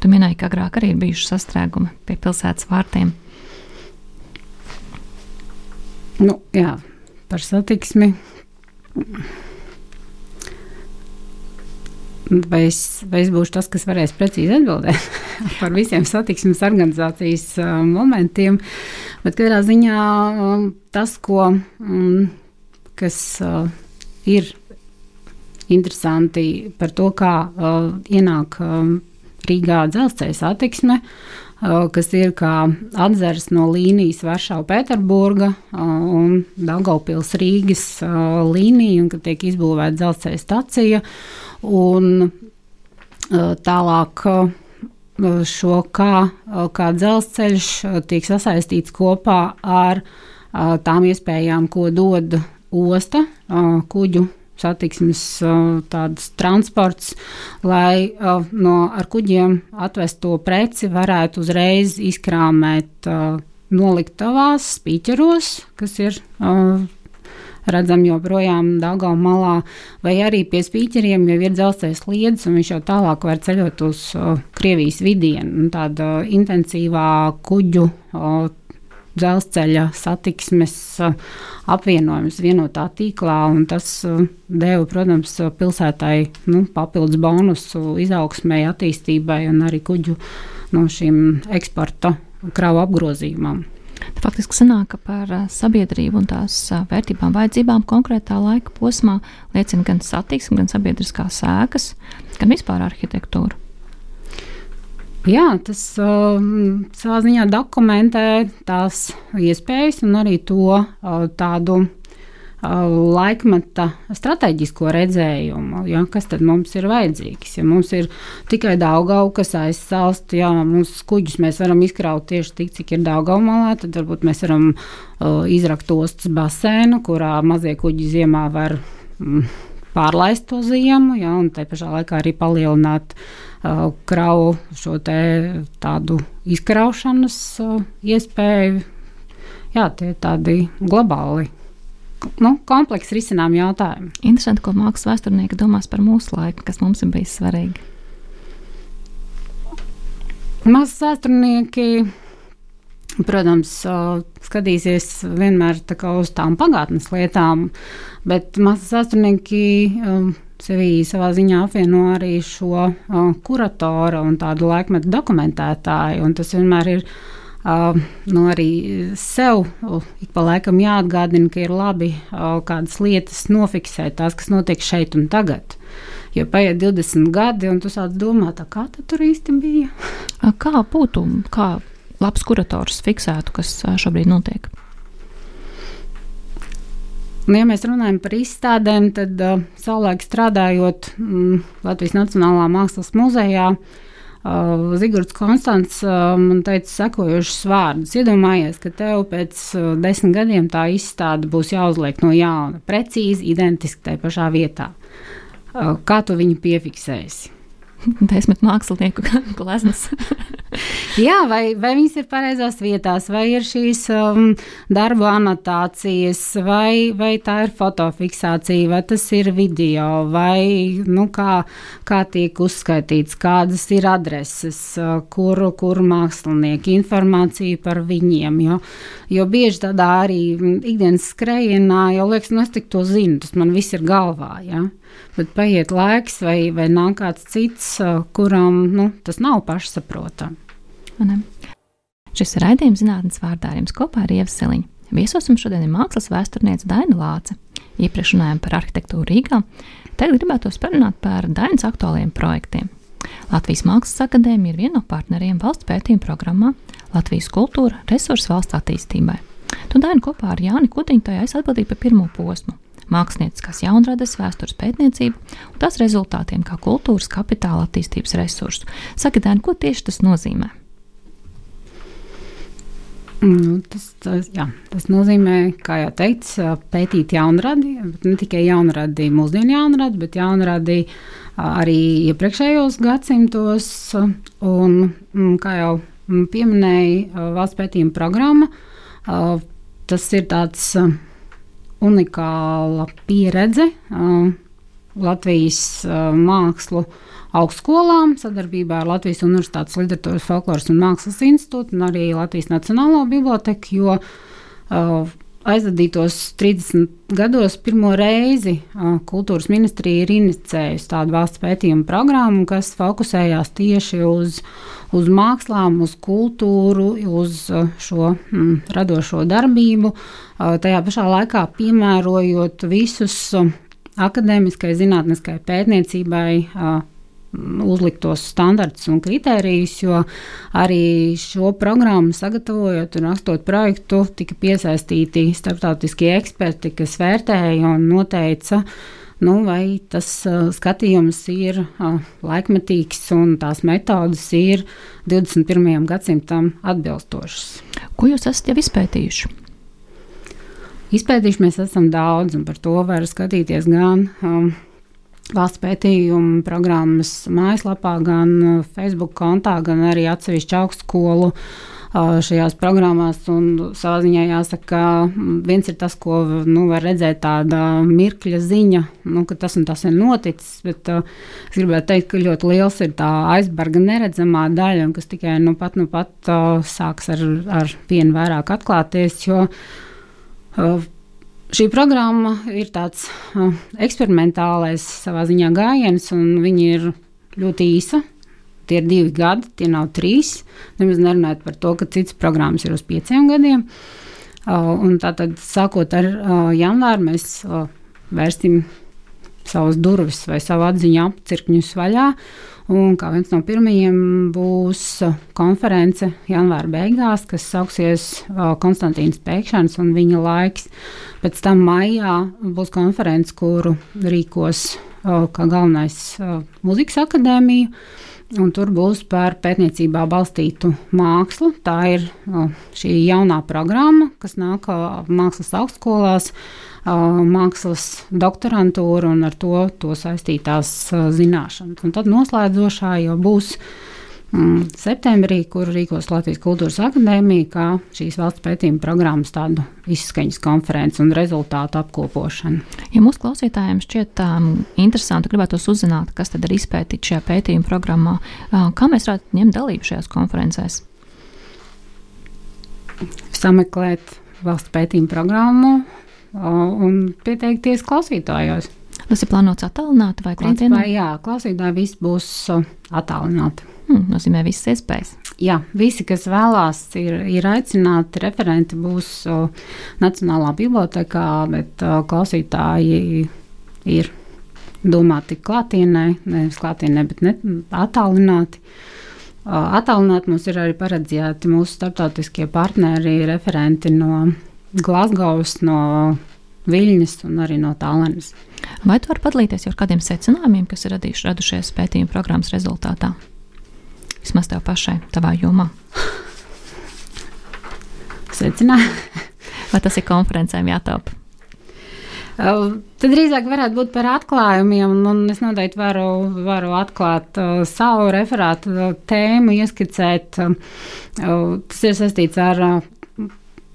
Tu minēji, ka agrāk arī ir bijuši sastrēgumi pie pilsētas vārtiem. Nu, jā, par satiksmi. Vai es, vai es būšu tas, kas varēs precīzi atbildēt [LAUGHS] par visiem satiksmes organizācijas uh, momentiem, bet katrā ziņā um, tas, ko, um, kas uh, ir interesanti par to, kā uh, ienāk um, Rīgā dzelzceļa satiksme, kas ir kā atzars no līnijas Varšava-Pēterburga un Daugavpils Rīgas līnija, un kad tiek izbūvēta dzelzceļa stacija. Un tālāk šo kā, kā dzelzceļš tiek sasaistīts kopā ar tām iespējām, ko dod osta kuģu satiksmes transports, lai no ar kuģiem atvesto preci varētu uzreiz izkrāmēt noliktavās, spīķeros, kas ir redzam joprojām Dāngā malā, vai arī pie spīķeriem jau ir dzelzceļa sliedes, un viņš jau tālāk var ceļot uz Krievijas vidienu. Tāda intensīvā kuģu dzelzceļa satiksmes apvienojums vienotā tīklā. Tas uh, deva, protams, pilsētai nu, papildus bonusu izaugsmai, attīstībai un arī kuģu no šīm eksporta kravu apgrozījumam. Faktiski sanāk, ka par uh, sabiedrību un tās vērtībām, vajadzībām konkrētā laika posmā liecina gan satiksme, gan sabiedriskās sēkas, gan vispār arhitektūra. Jā, tas um, savā ziņā dokumentē tās iespējas un arī to uh, tādu laikmeta strateģisko redzējumu, ja, kas tad mums ir vajadzīgs. Ja mums ir tikai Daugau, kas aizsalst, ja mums kuģus mēs varam izkraut tieši tik, cik ir Daugau malā, tad varbūt mēs varam uh, izrakt ostas basēnu, kurā mazie kuģi ziemā var mm, pārlaist to ziemu, ja, un te pašā laikā arī palielināt uh, kravu šo tādu izkraušanas iespēju. Jā, tie ir tādi globāli nu, kompleksi risinām jautājumi. Interesanti, ko mākslas vēsturnieki domās par mūsu laiku, kas mums ir bijis svarīgi. Mākslas vēsturnieki, protams, skatīsies vienmēr tā uz tām pagātnes lietām, bet mākslas vēsturnieki sevī savā ziņā apvieno arī šo kuratoru un tādu laikmetu dokumentētāju. Tas vienmēr ir uh, nu, arī sev uh, ik pa laikam jāatgādina, ka ir labi uh, kādas lietas nofiksēt, tās, kas notiek šeit un tagad. Jo paiet 20 gadi, un tu sāc domāt, kā tur īsti bija. Kā būtu, kā labs kurators fiksētu, kas šobrīd notiek? Nu, ja mēs runājam par izstādēm, tad uh, savulaik strādājot mm, Latvijas Nacionālā Mākslas muzejā, uh, Zigorts Konstants uh, man teica sekojošus vārdus. Iedomājies, ka tev pēc uh, desmit gadiem tā izstāde būs jāuzliek no jauna, precīzi, identiski tajā pašā vietā. Uh, kā tu viņu piefiksēsi? [LAUGHS] desmit mākslinieku [LAUGHS] gleznas. [LAUGHS] Jā, vai, vai viņas ir pareizās vietās, vai ir šīs um, darbu anotācijas, vai, vai tā ir fotofiksācija, vai tas ir video, vai nu, kā, kā tiek uzskaitīts, kādas ir adreses, uh, kur, kur mākslinieki, informācija par viņiem. Jo, jo bieži tādā arī ikdienas skrejienā jau liekas, nu es tik to zinu, tas man viss ir galvā. Ja? Bet paiet laiks, vai, vai nāk kāds cits, kuram nu, tas nav pašsaprotami. Šis ir raidījums zinātnes vārdā ar jums kopā ar Ievu Siliņu. Viesosim šodien ir mākslas vēsturniece Daina Lāce. Iepriekš runājām par arhitektūru Rīgā, tagad gribētos parunāt par Dainas aktuāliem projektiem. Latvijas Mākslas akadēmija ir viena no partneriem valsts pētījuma programmā Latvijas kultūra resursu valsts attīstībai. Tu Daina kopā ar Jāni Kutiņu tajā es atbildīju par pirmo posmu mākslinieckās jaunradas vēstures pētniecību un tās rezultātiem kā kultūras kapitāla attīstības resursu. Saka, Dēn, ko tieši tas nozīmē? Nu, tas, tas, jā, tas nozīmē, kā jau teikts, pētīt jaunradi, bet ne tikai jaunradi, mūsdienu jaunradi, bet jaunradi arī iepriekšējos gadsimtos. Un, kā jau pieminēja valsts pētījuma programma, tas ir tāds unikāla pieredze uh, Latvijas uh, mākslu augstskolām sadarbībā ar Latvijas Universitātes literatūras, folkloras un mākslas institūtu un arī Latvijas Nacionālo biblioteku, jo uh, aizvadītos 30 gados pirmo reizi kultūras ministrija ir inicējusi tādu valsts pētījumu programmu, kas fokusējās tieši uz, uz mākslām, uz kultūru, uz šo mm, radošo darbību. Tajā pašā laikā piemērojot visus akadēmiskai, zinātniskai pētniecībai uzliktos standartus un kritērijus, jo arī šo programmu sagatavojot un rakstot projektu, tika piesaistīti starptautiskie eksperti, kas vērtēja un noteica, nu, vai tas uh, skatījums ir uh, laikmetīgs un tās metodas ir 21. gadsimtam atbilstošas. Ko jūs esat jau izpētījuši? Izpētījuši mēs esam daudz, un par to var skatīties gan um, valsts pētījuma programmas mājaslapā, gan uh, Facebook kontā, gan arī atsevišķu augstskolu uh, šajās programmās. Savā ziņā jāsaka, ka viens ir tas, ko nu, var redzēt, tāda mirkļa ziņa, nu, ka tas un tas ir noticis. Bet uh, es gribētu teikt, ka ļoti liels ir tā aizbarga neredzamā daļa, kas tikai nu pat, nu pat uh, sāks ar, ar vienu vairāk atklāties. Jo, uh, Šī programma ir tāds uh, eksperimentālais savā ziņā gājiens, un viņi ir ļoti īsa. Tie ir divi gadi, tie nav trīs. Nemaz nerunājot par to, ka citas programmas ir uz pieciem gadiem. Uh, tātad, sākot ar uh, janvāru, mēs uh, vērsim savas durvis vai savu atziņu apcirkņus vaļā. Un kā viens no pirmajiem būs konference janvāra beigās, kas sauksies Konstantīns Pēkšņs un viņa laiks. Pēc tam maijā būs konference, kuru rīkos kā galvenais muzikas akadēmija. Un tur būs par pētniecībā balstītu mākslu. Tā ir šī jaunā programma, kas nāk mākslas augstskolās mākslas doktorantūru un ar to, to saistītās zināšanas. Un tad noslēdzošā jau būs septembrī, kur rīkos Latvijas Kultūras Akadēmija, kā šīs valsts pētījuma programmas tādu izskaņas konferenci un rezultātu apkopošanu. Ja mūsu klausītājiem šķiet um, interesanti, gribētu uzzināt, kas tad ir izpētīts šajā pētījuma programmā, uh, kā mēs varētu ņemt dalību šajās konferencēs? Sameklēt valsts pētījuma programmu un pieteikties klausītājos. Tas ir plānots attālināti vai klātienē? Jā, klausītāji viss būs attālināti. Hmm, nozīmē visas iespējas. Jā, visi, kas vēlās, ir, ir aicināti. Referenti būs o, Nacionālā bibliotekā, bet o, klausītāji ir domāti klātienē, nevis klātienē, bet ne, attālināti. Attālināti mums ir arī paredzēti mūsu starptautiskie partneri, referenti no Glasgows, no Viļņas un arī no Tallinas. Vai tu vari padalīties ar kādiem secinājumiem, kas ir radījuši, radušies pētījuma programmas rezultātā? Vismaz tev pašai, tavā jomā. Secinājumi. Vai tas ir konferencēm? Uh, tad drīzāk varētu būt par atklājumiem, un, es noteikti varu, varu atklāt uh, savu referātu uh, tēmu, ieskicēt. Uh, tas ir saistīts ar uh,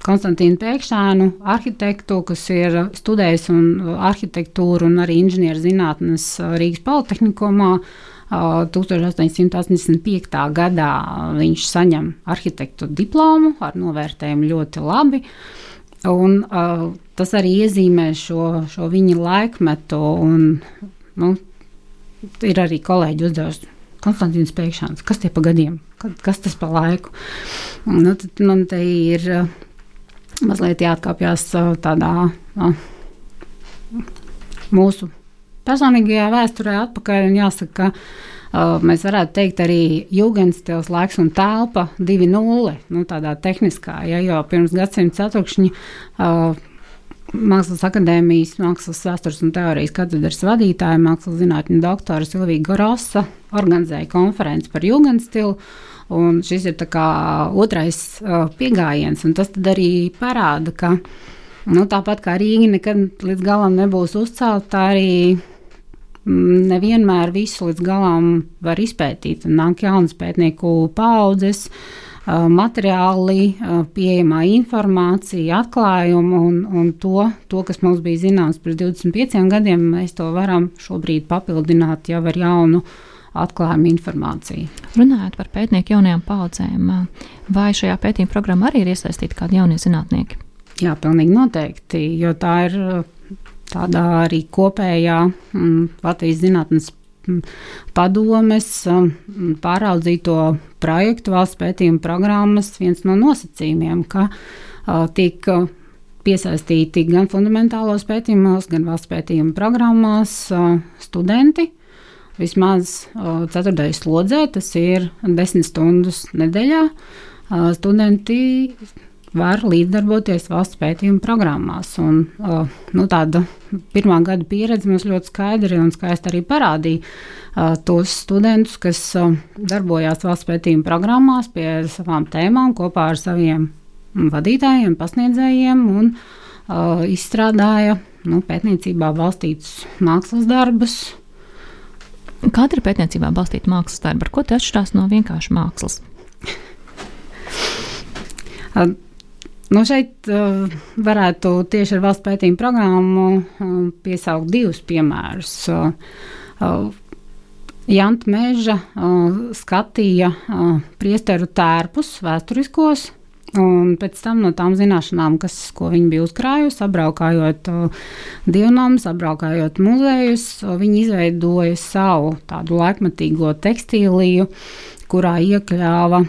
Konstantīnu Pēkšānu, arhitektu, kas ir studējis un arhitektūru un arī inženierzinātnes Rīgas Politehnikumā. 1885. gadā viņš saņem arhitektu diplomu ar novērtējumu ļoti labi. Un, uh, tas arī iezīmē šo, šo viņa laikmetu. Un, nu, ir arī kolēģi uzdevuši Konstantīns Pēkšāns, kas tie pa gadiem, kas tas pa laiku. Nu, tad man te ir mazliet jāatkāpjas tādā uh, mūsu personīgajā vēsturē atpakaļ jāsaka, ka uh, mēs varētu teikt arī Jūgenstils laiks un telpa 2.0, nu tādā tehniskā, ja jau pirms gadsimta ceturkšņa uh, Mākslas akadēmijas, mākslas vēstures un teorijas katedras vadītāja, mākslas zinātņu doktora Silvija Gorosa organizēja konferenci par Jūgenstilu. Šis ir otrais uh, pieejams, un tas arī parāda, ka nu, tāpat kā Rīga nekad līdz galam nebūs uzcelta, arī Mm, nevienmēr visu līdz galam var izpētīt. Nāk jaunas pētnieku paudzes, materiāli, pieejamā informācija, atklājumi un, un to, to, kas mums bija zināms pirms 25 gadiem, mēs to varam šobrīd papildināt jau ar jaunu atklājumu informāciju. Runājot par pētnieku jaunajām paudzēm, vai šajā pētījuma programmā arī ir iesaistīti kādi jaunie zinātnieki? Jā, pilnīgi noteikti, jo tā ir tādā arī kopējā mm, Latvijas zinātnes mm, padomes mm, pāraudzīto projektu valsts pētījuma programmas viens no nosacījumiem, ka uh, tiek piesaistīti gan fundamentālos pētījumos, gan valsts pētījuma programmās uh, studenti. Vismaz ceturtajā slodzē tas ir desmit stundas nedēļā. Studenti var līdzdarboties valsts pētījuma programmās. Un, uh, nu, tāda pirmā gada pieredze mums ļoti skaidri un skaisti arī parādīja uh, tos studentus, kas uh, darbojās valsts pētījuma programmās pie savām tēmām kopā ar saviem vadītājiem, pasniedzējiem un uh, izstrādāja nu, pētniecībā balstītus mākslas darbus. Ir pētniecībā balstīta mākslas darba? Ar ko tas atšķirās no vienkāršas mākslas? Nu šeit uh, varētu tieši ar valsts pētījumu programmu uh, piesaukt divus piemērus. Uh, Janta Meža skatīja priesteru tērpus vēsturiskos, un pēc tam no tām zināšanām, kas, ko viņi bija uzkrājusi, apbraukājot dievnams, apbraukājot muzejus, viņi izveidoja savu tādu laikmatīgo tekstīliju, kurā iekļāva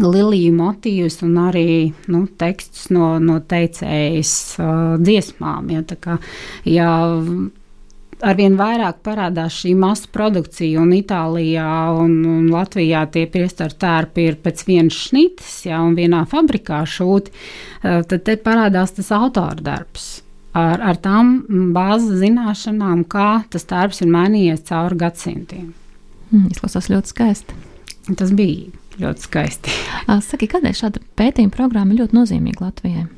Liliju motīvus un arī nu, tekstus no, no teicējas uh, dziesmām. Ja, kā, ja arvien vairāk parādās šī masu produkcija, un Itālijā un, un Latvijā tie priestaru tērpi ir pēc vienas šnites, ja, un vienā fabrikā šūti, uh, tad te parādās tas autora darbs. Ar, ar tām bāzes zināšanām, kā tas tērps ir mainījies cauri gadsimtiem. Mm, izklausās ļoti skaisti. Tas bija ļoti skaisti. [LAUGHS] Saki, kādēļ šāda pētījuma programma ir ļoti nozīmīga Latvijai?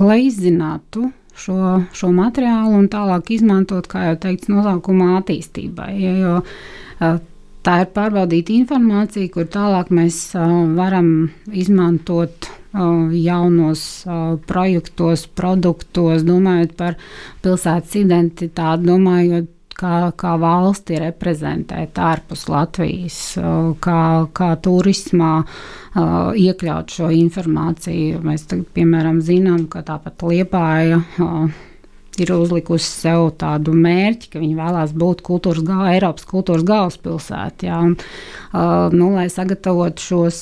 Lai izzinātu šo, šo materiālu un tālāk izmantot, kā jau teikts, nozaukumā attīstībai. Ja, jo, tā ir pārbaudīta informācija, kur tālāk mēs varam izmantot jaunos projektos, produktos, domājot par pilsētas identitāti, domājot kā, kā valsti reprezentēt ārpus Latvijas, kā, kā turismā iekļaut šo informāciju. Mēs, tagad, piemēram, zinām, ka tāpat Liepāja ir uzlikusi sev tādu mērķi, ka viņi vēlās būt kultūras gal, Eiropas kultūras galvaspilsētā. Ja, un, uh, nu, lai sagatavotu šos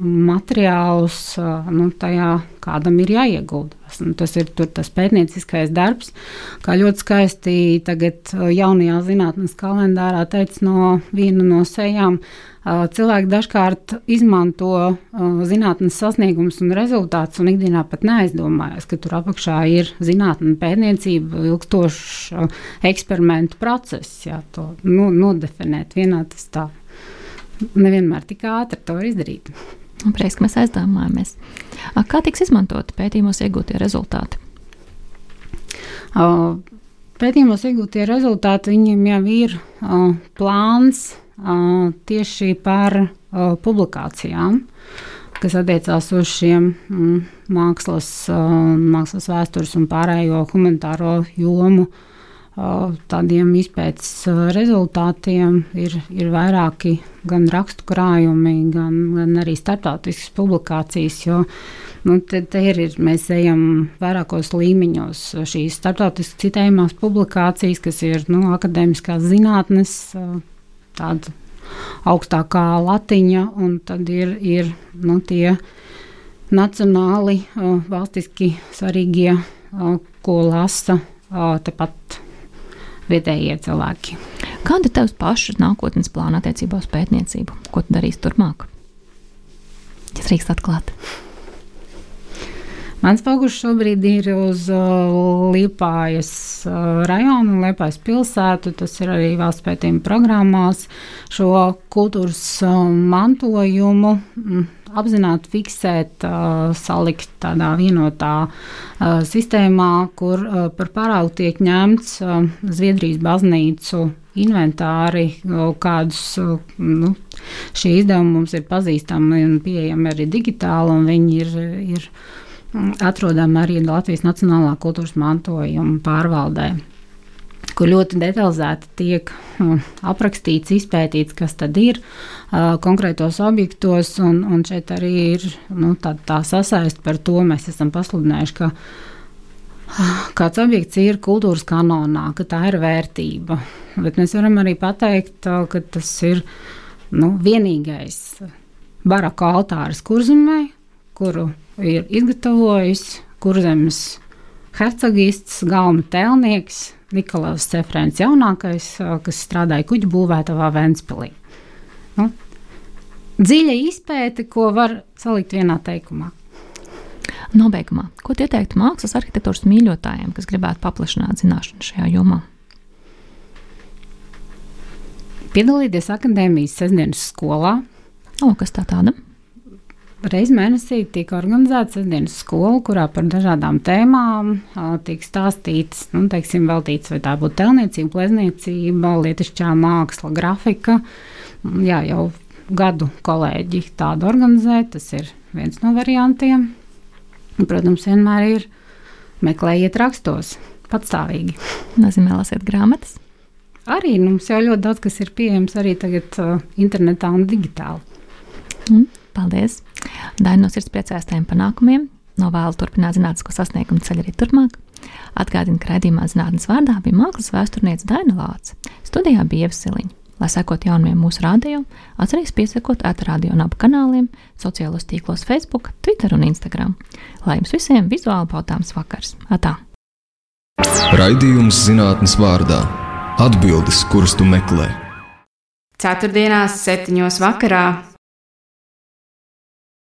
materiālus, uh, nu, tajā kādam ir jāieguldas. Nu, tas ir tas pētnieciskais darbs, kā ļoti skaisti tagad jaunajā zinātnes kalendārā teica no viena no sejām. Cilvēki dažkārt izmanto zinātnes sasniegumus un rezultātus, un ikdienā pat neaizdomājas, ka tur apakšā ir zinātnē, pētniecība, ilgstošs eksperimentu process. Jā, to nu, nodefinēt vienā tas tā. Nevienmēr tik ātri to izdarīt. Prieks, ka mēs aizdomājamies. Kā tiks izmantot pētījumos iegūtie rezultāti? Pētījumos iegūtie rezultāti viņiem jau ir plāns tieši par publikācijām, kas attiecās uz šiem mākslas, mākslas vēstures un pārējo humanitāro jomu. Tādiem izpētes rezultātiem ir, ir vairāki gan rakstu krājumi, gan, gan arī starptautiskas publikācijas. Jo nu, te, te ir, mēs ejam vairākos līmeņos. Šīs starptautiski citējumās publikācijas, kas ir nu, akadēmiskās zinātnes tāda augstākā latiņa, un tad ir, ir nu, tie nacionāli, valstiski svarīgie, ko lasa tepat vietējie cilvēki. Kāda ir tavs pašas nākotnes plāna attiecībā uz pētniecību? Ko tu darīsi turpmāk? Ja drīkst atklāt. Mans fokus šobrīd ir uz uh, Liepājas uh, rajonu Liepājas pilsētu. Tas ir arī valsts pētījuma programmās. Šo kultūras uh, mantojumu mm, apzināti fiksēt, salikt tādā vienotā sistēmā, kur par paraugu tiek ņemts Zviedrijas baznīcu inventāri, kādus nu, šie izdevumi mums ir pazīstami un pieejami arī digitāli, un viņi ir, ir atrodama arī Latvijas Nacionālā kultūras mantojuma pārvaldē kur ļoti detalizēti tiek uh, aprakstīts, izpētīts, kas tad ir uh, konkrētos objektos. Un, un šeit arī ir nu, tā, tā sasaiste par to, mēs esam pasludinājuši, ka kāds objekts ir kultūras kanonā, ka tā ir vērtība. Bet mēs varam arī pateikt, ka tas ir nu, vienīgais baraka altāris kurzemē, kuru ir izgatavojis kurzemes hercogists, galvenā tēlnieks Nikolais Cefrēns jaunākais, kas strādāja kuģu būvētavā Ventspilī. Nu, dziļa izpēte, ko var salikt vienā teikumā. Nobeigumā, ko ieteiktu mākslas arhitektūras mīļotājiem, kas gribētu paplašināt zināšanas šajā jomā? Piedalīties akadēmijas sestdienas skolā. O, kas tā tāda? Reiz mēnesī tiek organizēta sestdienas skola, kurā par dažādām tēmām tiek stāstīts, nu, teiksim, veltīts, vai tā būtu telniecība, plezniecība, lietišķā māksla, grafika. Jā, jau gadu kolēģi tādu organizē, tas ir viens no variantiem. Protams, vienmēr ir meklējiet rakstos, patstāvīgi. Nozīmē, lasiet grāmatas. Arī nu, mums jau ļoti daudz kas ir pieejams arī tagad uh, internetā un digitāli. Mm. Paldies! Daina no sirds priecājas tiem panākumiem, novēlu turpināt zinātnisko sasniegumu ceļu arī turpmāk. Atgādinu, ka raidījumā zinātnes vārdā bija mākslas vēsturniece Daina Lāce. Studijā bija Ievsiliņa. Lai sekot jaunumiem mūsu rādio, atcerieties piesakot atrādio un abu kanāliem, sociālos tīklos Facebook, Twitter un Instagram. Lai jums visiem vizuāli pautāms vakars! Atā! Raidījums zinātnes vārdā - atbildes, kuras tu meklē. Ceturtdienās, septiņos vakarā